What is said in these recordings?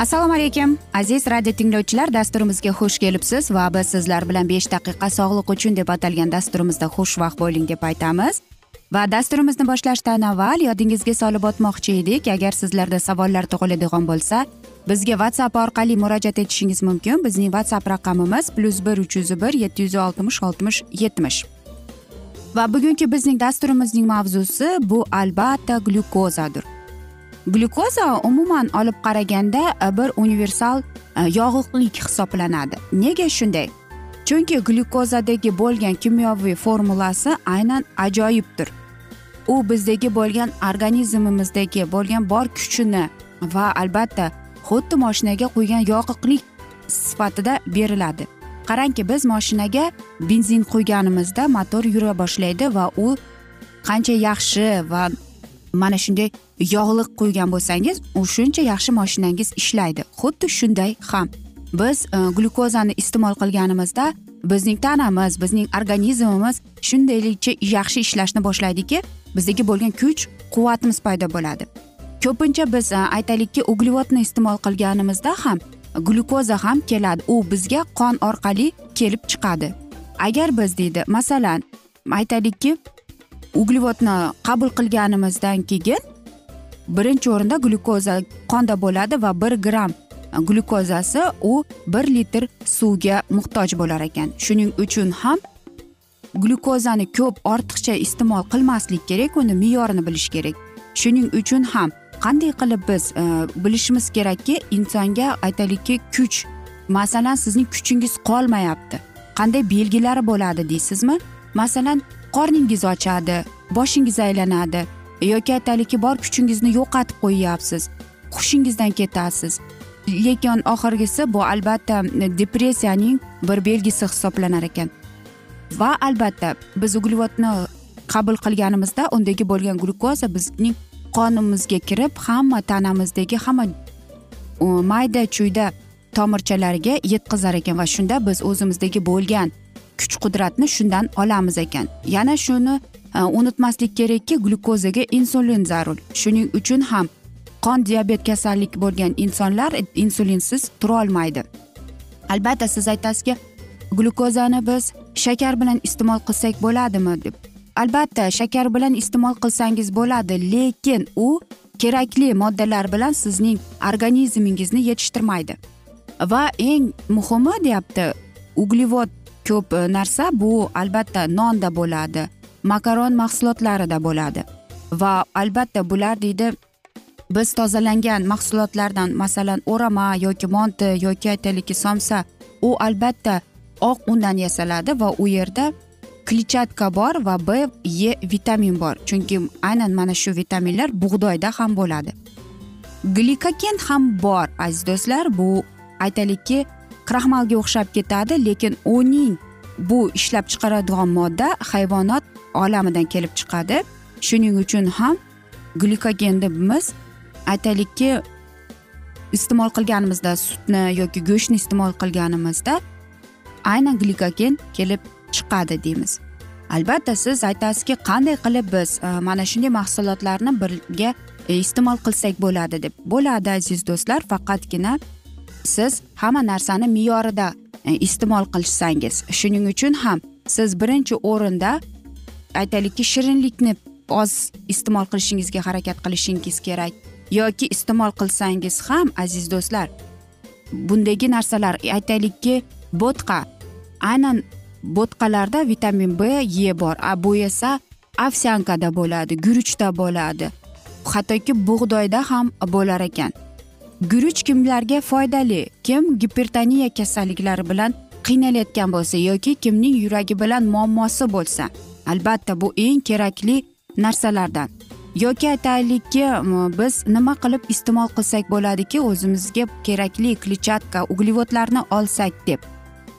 assalomu alaykum aziz radio tinglovchilar dasturimizga xush kelibsiz va biz sizlar bilan besh daqiqa sog'liq uchun deb atalgan dasturimizda xushvaqt bo'ling deb aytamiz. Va dasturimizni boshlashdan avval yodingizga solib o'tmoqchi edik. Agar sizlarda savollar tug'iladigan bo'lsa bizga whatsapp orqali murojaat etishingiz mumkin. Bizning whatsapp raqamimiz plyus bir uch yuz bir yetti yuz oltmish oltmish yetmish va bugungi bizning dasturimizning mavzusi bu albatta glyukozadir. Glyukoza umuman olib qaraganda e, bir universal e, yog'liqlik hisoblanadi. Nega shunday? Chunki glyukozadagi bo'lgan kimyoviy formulasi aynan ajoyibdir. U bizdagi bo'lgan organizmimizdagi bo'lgan bor kuchini va albatta xuddi moshinaga quygan yoqiqlik sifatida beriladi. Qarangki biz moshinaga benzin quyganimizda motor yura boshlaydi va u qancha yaxshi va mana shunday yog'liq quygan bo'lsangiz u shuncha yaxshi moshinangiz ishlaydi. Xuddi shunday ham. Biz e, glyukozani iste'mol qilganimizda bizning tanamiz bizning organizmimiz shundaylikcha yaxshi ishlashni boshlaydiki bizdagi bo'lgan kuch quvvatimiz paydo bo'ladi. Ko'pincha biz e, aytaylikki uglevodni iste'mol qilganimizda ham glyukoza ham keladi. U bizga qon orqali kelib chiqadi. Agar biz deydi masalan aytaylikki uglevodni qabul qilganimizdan keyin birinchi o'rinda glyukoza qonda bo'ladi va bir gramm glyukozasi u bir litr suvga muhtoj bo'lar ekan. Shuning uchun ham glyukozani ko'p ortiqcha iste'mol qilmaslik kerak uni me'yorini bilish kerak. Shuning uchun ham qanday qilib biz e, bilishimiz kerakki insonga aytaylikki kuch masalan sizning kuchingiz qolmayapti. Qanday belgilari bo'ladi deysizmi? Masalan qorningiz ochadi boshingiz aylanadi yoki aytaylikki bor kuchingizni yo'qotib qo'yyapsiz hushingizdan ketasiz. Lekin oxirgisi bu albatta depressiyaning bir belgisi hisoblanar ekan. Va albatta biz uglevodni qabul qilganimizda undagi bo'lgan glyukoza bizning qonimizga kirib hamma tanamizdagi hamma mayda chuyda tomirchalariga yetkazar ekan va shunda biz o'zimizdagi bo'lgan kuch qudratni shundan olamiz ekan. Yana shuni Э, unutmaslik kerakki glyukozaga insulin zarur. Shuning uchun ham qon diabet kasallik bo'lgan insonlar insulinsiz turolmaydi albatta siz aytasizki glyukozani biz shakar bilan iste'mol qilsak bo'ladimi deb. Albatta shakar bilan iste'mol qilsangiz bo'ladi lekin u kerakli moddalar bilan sizning organizmingizni yetishtirmaydi. Va eng muhimi deyapti uglevod ko'p e, narsa bu albatta nonda bo'ladi. Makaron mahsulotlarida bo'ladi. Va albatta bular deydi biz tozalangan mahsulotlardan masalan o'rama yoki monti yoki aytaylikki somsa u albatta oq undan yasaladi va u yerda kletchatka bor va b e vitamin bor. Chunki aynan mana shu vitaminlar bug'doyda ham bo'ladi. Glikogen ham bor aziz do'stlar. Bu aytaylikki kraxmalga o'xshab ketadi lekin uning bu ishlab chiqaradigan modda hayvonot olamidan kelib chiqadi. Shuning uchun ham glikogenni biz aytaylikki iste'mol qilganimizda sutni yoki go'shtni iste'mol qilganimizda aynan glikogen kelib chiqadi deymiz. Albatta siz aytasizki qanday qilib biz e, mana shunday mahsulotlarni birga e, iste'mol qilsak bo'ladi deb. Bo'ladi aziz do'stlar faqatgina siz hamma narsani me'yorida e, iste'mol qilsangiz. Shuning uchun ham siz birinchi o'rinda aytaylikki shirinlikni oz iste'mol qilishingizga harakat qilishingiz kerak. Yoki iste'mol qilsangiz ham aziz do'stlar bundagi narsalar aytaylikki bo'tqa aynan bo'tqalarda vitamin b e bor. A bu esa ovsyankada bo'ladi guruchda bo'ladi. Hattoki bug'doyda ham bo'lar ekan. Guruch kimlarga foydali? Kim gipertoniya kasalliklari bilan qiynalayotgan bo'lsa yoki kimning yuragi bilan muammosi bo'lsa. Albatta bu eng kerakli narsalardan. Yoki aytaylikki biz nima qilib iste'mol qilsak bo'ladiki o'zimizga kerakli kletchatka uglevodlarni olsak deb.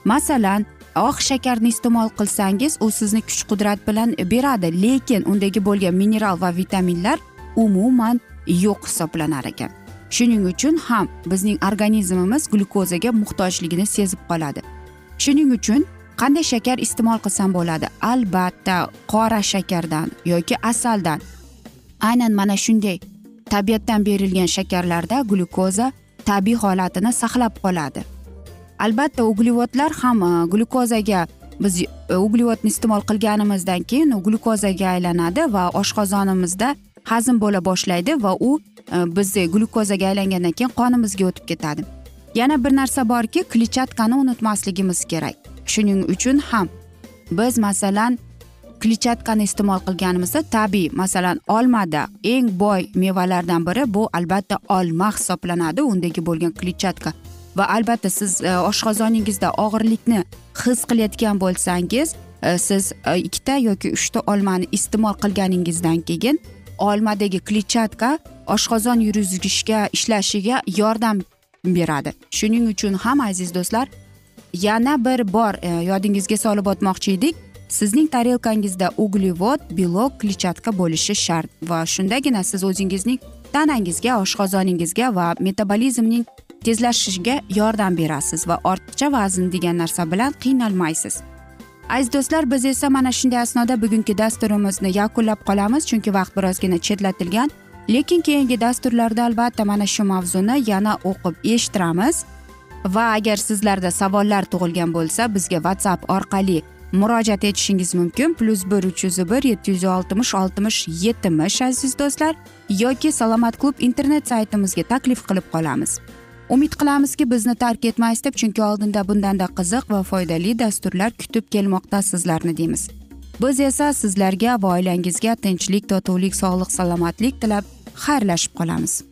Masalan oq shakarni iste'mol qilsangiz u sizni kuch qudrat bilan beradi lekin undagi bo'lgan mineral va vitaminlar umuman yo'q hisoblanar ekan. Shuning uchun ham bizning organizmimiz glyukozaga muhtojligini sezib qoladi. Shuning uchun qanday shakar iste'mol qilsam bo'ladi? Albatta qora shakardan yoki asaldan. Aynan mana shunday tabiatdan berilgan shakarlarda glyukoza tabiiy holatini saqlab qoladi. Albatta uglevodlar ham e, glyukozaga biz e, uglevodni iste'mol qilganimizdan keyin u glyukozaga aylanadi va oshqozonimizda hazm bo'la boshlaydi va u e, bizni glyukozaga aylangandan keyin qonimizga o'tib ketadi. Yana bir narsa borki kletchatkani unutmasligimiz kerak. Shuning uchun ham biz masalan kletchatkani iste'mol qilganimizda tabiiy masalan olmada eng boy mevalardan biri bu albatta olma hisoblanadi undagi bo'lgan kletchatka. Va albatta siz e, oshqozoningizda og'irlikni his qilayotgan bo'lsangiz e, siz e, ikkita yoki uchta olmani iste'mol qilganingizdan keyin olmadagi kletchatka oshqozon yurgizishga ishlashiga yordam beradi. Shuning uchun ham aziz do'stlar yana bir bor e, yodingizga solib o'tmoqchi edik. Sizning tarelkangizda uglevod belok kletchatka bo'lishi shart va shundagina siz o'zingizning tanangizga oshqozoningizga va metabolizmning tezlashishiga yordam berasiz va ortiqcha vazn degan narsa bilan qiynalmaysiz. Aziz do'stlar biz esa mana shunday asnoda bugungi dasturimizni yakunlab qolamiz chunki vaqt birozgina chetlatilgan. Lekin keyingi dasturlarda albatta mana shu mavzuni yana o'qib eshittiramiz. Va agar sizlarda savollar tug'ilgan bo'lsa bizga whatsapp orqali murojaat etishingiz mumkin. Plyus bir uch yuz bir yetti yuz oltmish oltmish yetmish aziz do'stlar yoki salomat klub internet saytimizga taklif qilib qolamiz. Umid qilamizki bizni tark etmaysiz deb chunki oldinda bundanda qiziq va foydali dasturlar kutib kelmoqda sizlarni deymiz. Biz esa sizlarga va oilangizga tinchlik totuvlik sog'lik salomatlik tilab xayrlashib qolamiz.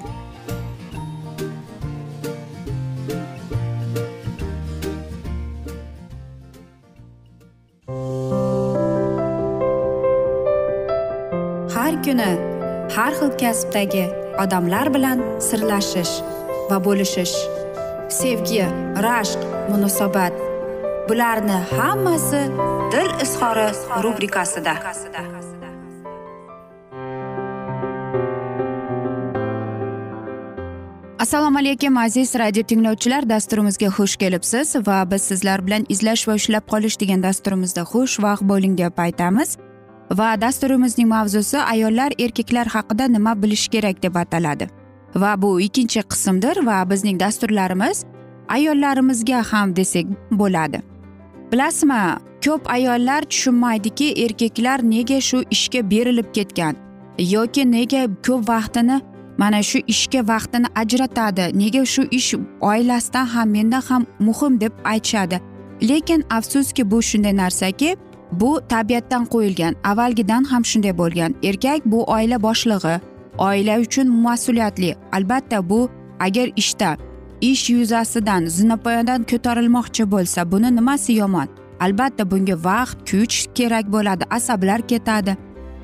Kuni har xil kasbdagi odamlar bilan sirlashish va bo'lishish sevgi rashq munosabat bularni hammasi dil izhori rubrikasida. Assalomu alaykum aziz radio tinglovchilar. Dasturimizga xush kelibsiz va biz sizlar bilan izlash va ushlab qolish degan dasturimizda xush vaqt bo'ling deb aytamiz. Va dasturimizning mavzusi ayollar erkaklar haqida nima bilish kerak deb ataladi. Va bu ikkinchi qismdir va bizning dasturlarimiz ayollarimizga ham desak bo'ladi. Bilasizmi ko'p ayollar tushunmaydiki erkaklar nega shu ishga berilib ketgan yoki nega ko'p vaqtini mana shu ishga vaqtini ajratadi nega shu ish oilasidan ham mendan ham muhim deb aytishadi. Lekin afsuski bu shunday narsaki bu tabiatdan qo'yilgan avvalgidan ham shunday bo'lgan. Erkak bu oila boshlig'i oila uchun mas'uliyatli. Albatta bu agar ishda ish yuzasidan zinapoyadan ko'tarilmoqchi bo'lsa buni nimasi yomon? Albatta bunga vaqt kuch kerak bo'ladi asablar ketadi.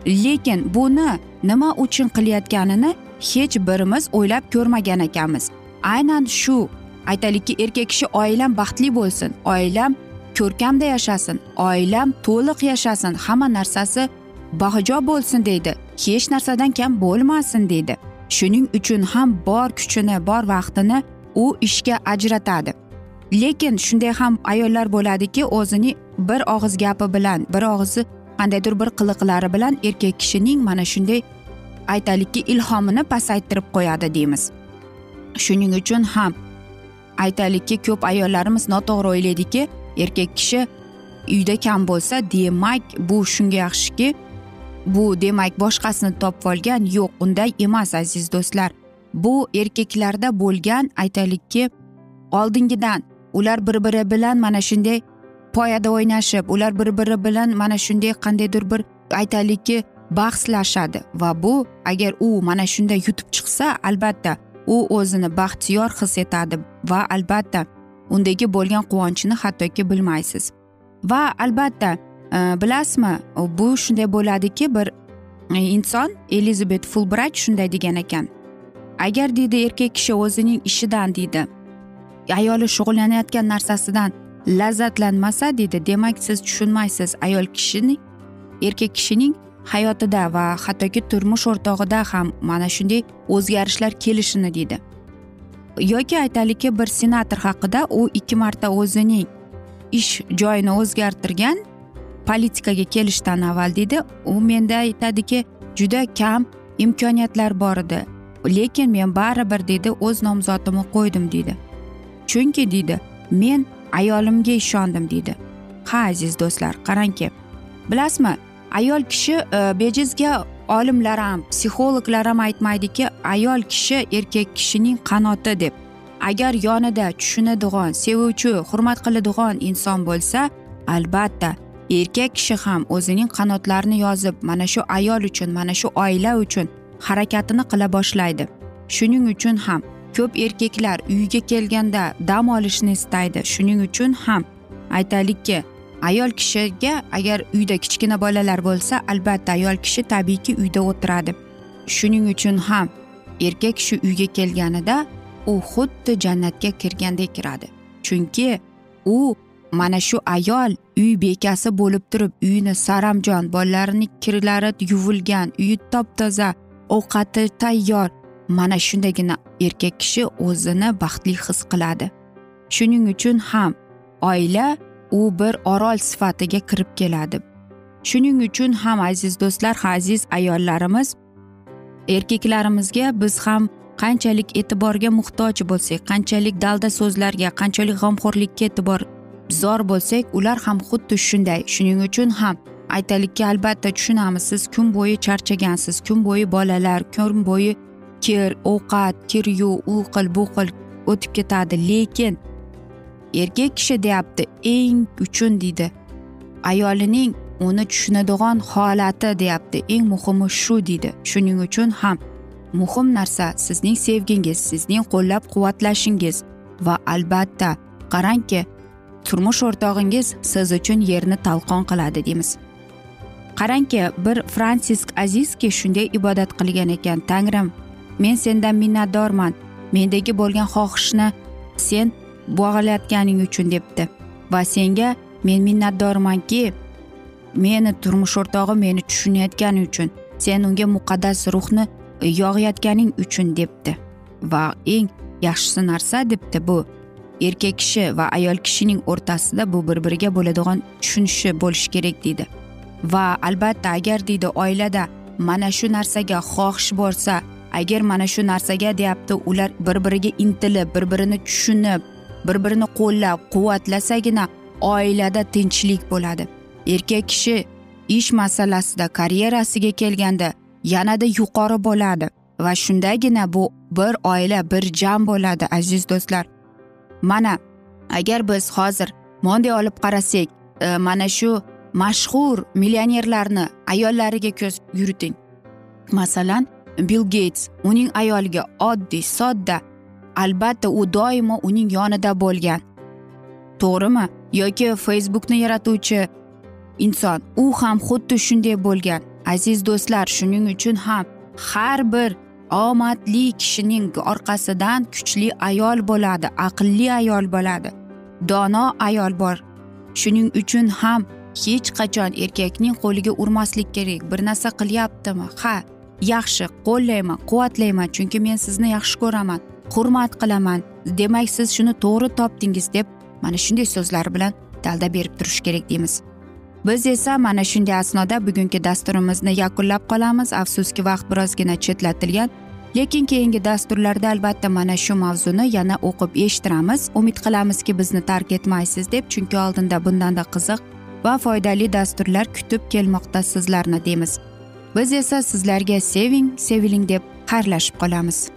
Lekin buni nima uchun qilayotganini hech birimiz o'ylab ko'rmagan ekanmiz. Aynan shu aytaylikki erkak kishi oilam baxtli bo'lsin. Oilam ko'rkamda yashasin oilam to'liq yashasin hamma narsasi bajo bo'lsin deydi. Hech narsadan kam bo'lmasin deydi. Shuning uchun ham bor kuchini bor vaqtini u ishga ajratadi. Lekin shunday ham ayollar bo'ladiki o'zini bir og'iz gapi bilan bir og'iz qandaydir bir qiliqlari bilan erkak kishining mana shunday aytaylikki ilhomini pasaytirib qo'yadi deymiz. Shuning uchun ham aytaylikki ko'p ayollarimiz noto'g'ri o'ylaydiki erkak kishi uyda kam bo'lsa demak bu shunga yaxshiki bu demak boshqasini topib olgan yo'q unday emas aziz do'stlar. Bu erkaklarda bo'lgan aytaylikki oldingidan ular bir biri bilan mana shunday poyada o'ynashib ular bir biri bilan mana shunday qandaydir bir aytaylikki bahslashadi. Va bu agar u mana shunday yutib chiqsa albatta u o'zini baxtiyor his etadi va albatta undagi bo'lgan quvonchni hattoki bilmaysiz. Va albatta e, bilasizmi bu shunday bo'ladiki bir e, inson elizabet fulbrayt shunday degan ekan. Agar deydi erkak kishi o'zining ishidan deydi ayoli shug'ullanayotgan narsasidan lazzatlanmasa deydi demak siz tushunmaysiz ayol kishining erkak kishining hayotida va hattoki turmush o'rtog'ida ham mana shunday o'zgarishlar kelishini deydi. Yoki aytaylikki bir senator haqida u ikki marta o'zining ish joyini o'zgartirgan politikaga kelishdan avval deydi u menda aytadiki juda kam imkoniyatlar bor edi. Lekin men baribir deydi o'z nomzodimni qo'ydim deydi chunki deydi men ayolimga ishondim deydi ha aziz do'stlar qarangki bilasizmi ayol kishi e, bejizga olimlar ham psixologlar ham aytmaydiki ayol kishi erkak kishining qanoti deb. Agar yonida tushunadigan sevuvchi hurmat qiladigan inson bo'lsa albatta erkak kishi ham o'zining qanotlarini yozib mana shu ayol uchun mana shu oila uchun harakatini qila boshlaydi. Shuning uchun ham ko'p erkaklar uyga kelganda dam olishni istaydi. Shuning uchun ham aytaylikki ayol kishiga agar uyda kichkina bolalar bo'lsa albatta ayol kishi tabiiyki uyda o'tiradi. Shuning uchun ham erkak kishi uyga kelganida u xuddi jannatga kirgandek kiradi. Chunki u mana shu ayol uy bekasi bo'lib turib uyini saramjon bolalarini kirlari yuvilgan uyi top toza ovqati tayyor mana shundagina erkak kishi o'zini baxtli his qiladi. Shuning uchun ham oila u bir orol sifatiga kirib keladi. Shuning uchun ham aziz do'stlar aziz ayollarimiz erkaklarimizga biz ham qanchalik e'tiborga muhtoj bo'lsak qanchalik dalda so'zlarga qanchalik g'amxo'rlikka e'tibor zor bo'lsak ular ham xuddi shunday. Shuning uchun ham aytaylikki albatta tushunamiz siz kun bo'yi charchagansiz kun bo'yi bolalar kun bo'yi kir ovqat kir yuv u qil bu qil o'tib ketadi. Lekin erkak kishi deyapti eng uchun deydi. Ayolining uni tushunadigan holati deyapti eng muhimi shu deydi. Shuning uchun ham muhim narsa sizning sevgingiz sizning qo'llab quvvatlashingiz va albatta qarangki turmush o'rtog'ingiz siz uchun yerni talqon qiladi deymiz. Qarangki bir fransisk azizki shunday ibodat qilgan ekan tangrim men sendan minnatdorman. Mendagi bo'lgan xohishni sen bog'layotganing uchun debdi. Va senga men minnatdormanki meni turmush o'rtog'im meni tushunayotgani uchun sen unga muqaddas ruhni yog'ayotganing uchun debdi. Va eng yaxshisi narsa debdi bu erkak kishi va ayol kishining o'rtasida bu bir biriga bo'ladigan tushunishi bo'lishi kerak deydi. Va albatta agar deydi oilada mana shu narsaga xohish bo'lsa agar mana shu narsaga deyapti ular bir biriga intilib bir birini tushunib bir birini qo'llab quvvatlasagina oilada tinchlik bo'ladi. Erkak kishi ish masalasida karyerasiga kelganda yanada yuqori bo'ladi va shundagina bu bir oila bir jam bo'ladi aziz do'stlar. Mana agar biz hozir monday olib qarasak e, mana shu mashhur millionerlarni ayollariga ko'z yuriting. Masalan bill geyts uning ayoliga oddiy sodda albatta u doimo uning yonida bo'lgan. To'g'rimi? Yoki facebookni yaratuvchi inson. U ham xuddi shunday bo'lgan. Aziz do'stlar shuning uchun ham har bir omadli kishining orqasidan kuchli ayol bo'ladi aqlli ayol bo'ladi dono ayol bor. Shuning uchun ham hech qachon erkakning qo'liga urmaslik kerak. Bir narsa qilyaptimi? Ha yaxshi qo'llayman quvvatlayman chunki men sizni yaxshi ko'raman. Hurmat qilaman. Demak siz shuni to'g'ri topdingiz deb mana shunday so'zlar bilan dalda berib turish kerak deymiz. Biz esa mana shunday asnoda bugungi dasturimizni yakunlab qolamiz. Afsuski vaqt birozgina chetlatilgan lekin keyingi dasturlarda albatta mana shu mavzuni yana o'qib eshittiramiz. Umid qilamizki bizni tark etmaysiz deb chunki oldinda bundanda qiziq va foydali dasturlar kutib kelmoqda sizlarni deymiz. Biz esa sizlarga seving seviling deb xayrlashib qolamiz.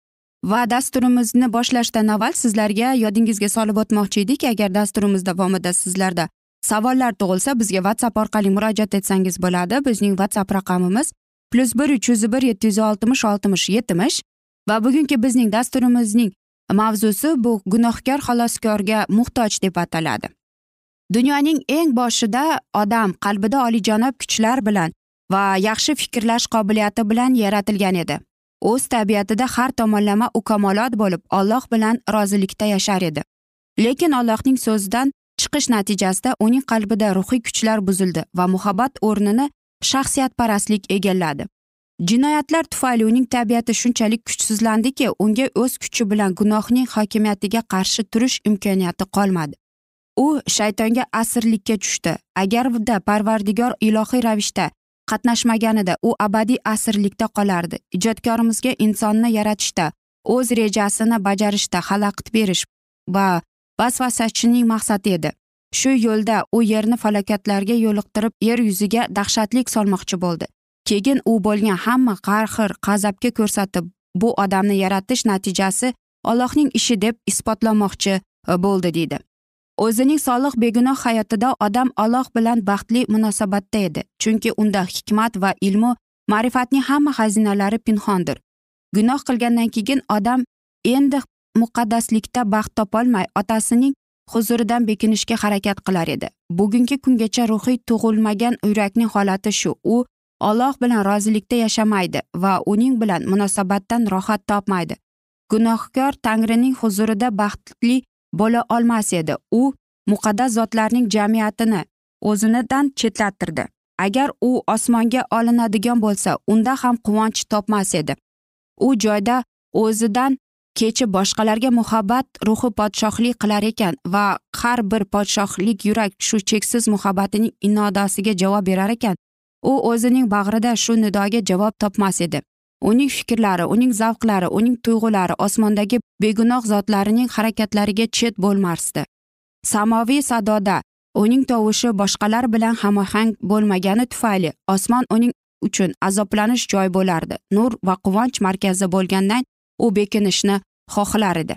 Va dasturimizni boshlashdan avval sizlarga yodingizga solib o'tmoqchi edik. Agar dasturimiz davomida sizlarda savollar tug'ilsa bizga whatsapp orqali murojaat etsangiz bo'ladi. Bizning whatsapp raqamimiz plyus bir uch yuz bir yetti yuz oltmish oltmish yetmish va bugungi bizning dasturimizning mavzusi bu gunohkor xaloskorga muhtoj deb ataladi. Dunyoning eng boshida odam qalbida olijanob kuchlar bilan va yaxshi fikrlash qobiliyati bilan yaratilgan edi. O'z tabiatida har tomonlama ukamolot bo'lib olloh bilan rozilikda yashar edi. Lekin allohning so'zidan chiqish natijasida uning qalbida ruhiy kuchlar buzildi va muhabbat o'rnini shaxsiyatparastlik egalladi. Jinoyatlar tufayli uning tabiati shunchalik kuchsizlandiki unga o'z kuchi bilan gunohning hokimiyatiga qarshi turish imkoniyati qolmadi. U shaytonga asirlikka tushdi. Agarda parvardigor ilohiy ravishda qatnashmaganida u abadiy asrlikda qolardi. Ijodkorimizga insonni yaratishda o'z rejasini bajarishda xalaqit berish va vasvasachining maqsadi edi. Shu yo'lda u yerni falokatlarga yo'liqtirib yer yuziga dahshatlik solmoqchi bo'ldi. Keyin u bo'lgan hamma qarxir g'azabga ko'rsatib bu odamni yaratish natijasi ollohning ishi deb isbotlamoqchi e, bo'ldi deydi. O'zining solih begunoh hayotida odam alloh bilan baxtli munosabatda edi. Chunki unda hikmat va ilmu ma'rifatning hamma xazinalari pinhondir. Gunoh qilgandan keyin odam endi muqaddaslikda baxt topolmay otasining huzuridan bekinishga harakat qilar edi. Bugungi kungacha ruhiy tug'ilmagan yurakning holati shu. U olloh bilan rozilikda yashamaydi va uning bilan munosabatdan rohat topmaydi. Gunohkor tangrining huzurida baxtli bo'la olmas edi. U muqaddas zotlarning jamiyatini o'zinidan chetlattirdi. Agar u osmonga olinadigan bo'lsa unda ham quvonch topmas edi. U joyda o'zidan kechib boshqalarga muhabbat ruhi podshohlik qilar ekan va har bir podshohlik yurak shu cheksiz muhabbatining inodasiga javob berar ekan. U o'zining bag'rida shu nidoga javob topmas edi. Uning fikrlari uning zavqlari uning tuyg'ulari osmondagi begunoh zotlarining harakatlariga chet bo'lmasdi. Samoviy sadoda uning tovushi boshqalar bilan hamohang bo'lmagani tufayli osmon uning uchun azoblanish joy bo'lardi. Nur va quvonch markazi bo'lgandan u bekinishni xohlar edi.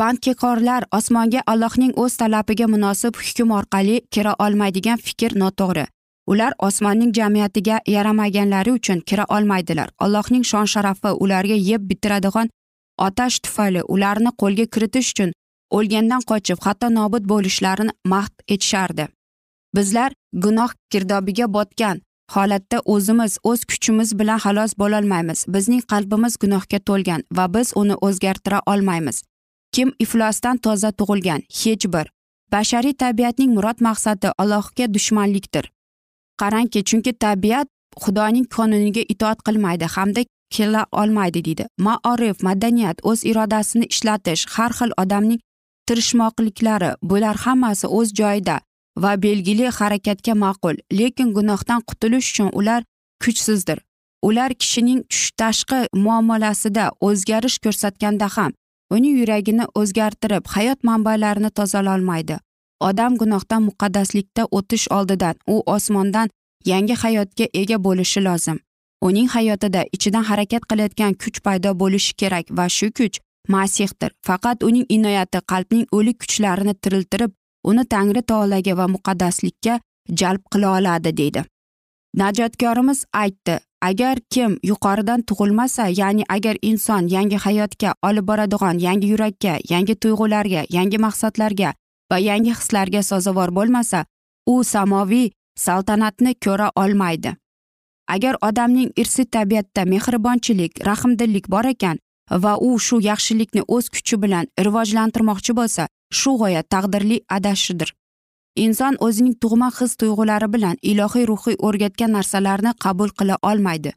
Bandkekorlar osmonga allohning o'z talabiga munosib hukm orqali kira olmaydigan fikr noto'g'ri. Ular osmonning jamiyatiga yaramaganlari uchun kira olmaydilar. Allohning shon sharafi ularga yeb bitiradigan otash tufayli ularni qo'lga kiritish uchun o'lgandan qochib hatto nobud bo'lishlarini mahd etishardi. Bizlar gunoh girdobiga botgan holatda o'zimiz o'z kuchimiz bilan xalos bo'lolmaymiz. Bizning qalbimiz gunohga to'lgan va biz uni o'zgartira olmaymiz. Kim iflosdan toza tug'ilgan? Hech bir. Bashariy tabiatning murod maqsadi allohga dushmanlikdir. Qarangki chunki tabiat xudoning qonuniga itoat qilmaydi hamda kela olmaydi deydi. Maorif madaniyat o'z irodasini ishlatish har xil odamning tirishmoqliklari bular hammasi o'z joyida va belgili harakatga ma'qul. Lekin gunohdan qutulish uchun ular kuchsizdir. Ular kishining tashqi muomalasida o'zgarish ko'rsatganda ham uning yuragini o'zgartirib hayot manbalarini tozalolmaydi. Odam gunohdan muqaddaslikda o'tish oldidan u osmondan yangi hayotga ega bo'lishi lozim. Uning hayotida ichidan harakat qilayotgan kuch paydo bo'lishi kerak va shu kuch masihdir. Faqat uning inoyati qalbning o'lik kuchlarini tiriltirib uni tangri taologa va muqaddaslikka jalb qila oladi deydi. Najotkorimiz aytdi agar kim yuqoridan tug'ilmasa ya'ni agar inson yangi hayotga olib boradigan yangi yurakka yangi tuyg'ularga yangi maqsadlarga va yangi hislarga sazovor bo'lmasa u samoviy saltanatni ko'ra olmaydi. Agar odamning irsiy tabiatda mehribonchilik rahmdillik bor ekan va u shu yaxshilikni o'z kuchi bilan rivojlantirmoqchi bo'lsa shu g'oya taqdirli adashidir. Inson o'zining tug'ma his tuyg'ulari bilan ilohiy ruhiy o'rgatgan narsalarni qabul qila olmaydi.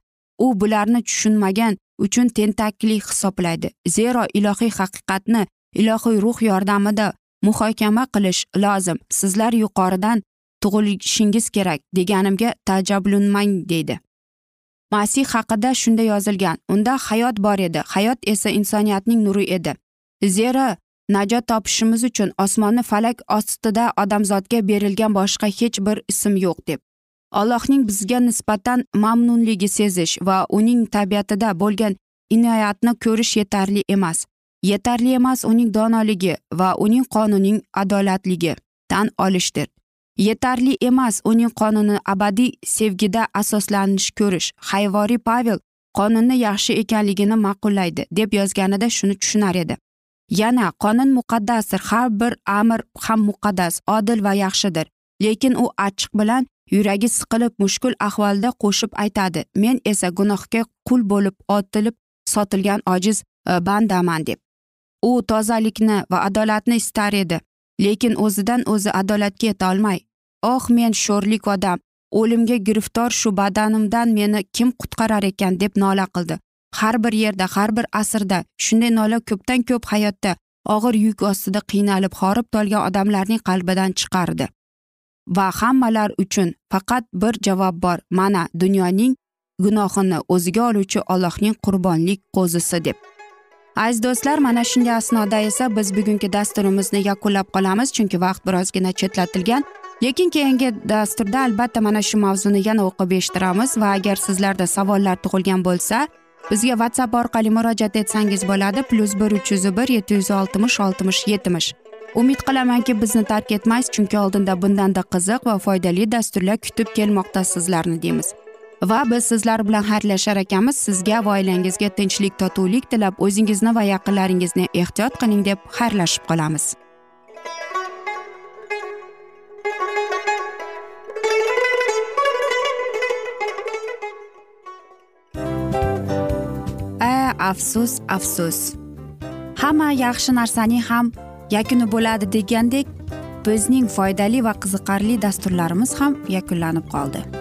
U bularni tushunmagan uchun tentakli hisoblaydi zero ilohiy haqiqatni ilohiy ruh yordamida muhokama qilish lozim. Sizlar yuqoridan tug'ilishingiz kerak deganimga tajablanmang deydi. Masih haqida shunday yozilgan. Unda hayot bor edi. Hayot esa insoniyatning nuri edi. Zero najot topishimiz uchun osmonni falak ostida odamzodga berilgan boshqa hech bir ism yo'q deb. Allohning bizga nisbatan mamnunligi sezish va uning tabiatida bo'lgan inoyatni ko'rish yetarli emas. Yetarli emas uning donoligi va uning qonunining adolatligi tan olishdir. Yetarli emas uning qonuni abadiy sevgida asoslanish ko'rish. Hayvoriy pavel qonunni yaxshi ekanligini ma'qullaydi deb yozganida shuni tushunar edi. Yana qonun muqaddasdir har bir amr ham muqaddas odil va yaxshidir. Lekin u achchiq bilan yuragi siqilib mushkul ahvolda qo'shib aytadi men esa gunohga qul bo'lib otilib sotilgan ojiz e, bandaman deb. U tozalikni va adolatni istar edi lekin o'zidan o'zi adolatga yetolmay oh men sho'rlik odam o'limga giriftor shu badanimdan meni kim qutqarar ekan? deb nola qildi. Har bir yerda har bir asrda shunday nola ko'pdan ko'p hayotda og'ir yuk ostida qiynalib horib tolgan odamlarning qalbidan chiqardi. Va hammalar uchun faqat bir javob bor mana dunyoning gunohini o'ziga oluvchi ollohning qurbonlik qo'zisi deb. Aziz do'stlar mana shunday asnoda esa biz bugungi dasturimizni yakunlab qolamiz chunki vaqt birozgina chetlatilgan. Lekin keyingi dasturda albatta mana shu mavzuni yana o'qib eshittiramiz va agar sizlarda savollar tug'ilgan bo'lsa bizga whatsapp orqali murojaat etsangiz bo'ladi. Plyus bir uch yuz bir yetti yuz oltmish oltmish yetmish. Umid qilamanki bizni tark etmaysiz chunki oldinda bundanda qiziq va foydali dasturlar kutib kelmoqda sizlarni deymiz. Va biz sizlar bilan xayrlashar ekanmiz sizga va oilangizga tinchlik totuvlik tilab o'zingizni va yaqinlaringizni ehtiyot qiling deb xayrlashib qolamiz. Afsus afsus. Hamma yaxshi narsaning ham yakuni bo'ladi degandek bizning foydali va qiziqarli dasturlarimiz ham yakunlanib qoldi.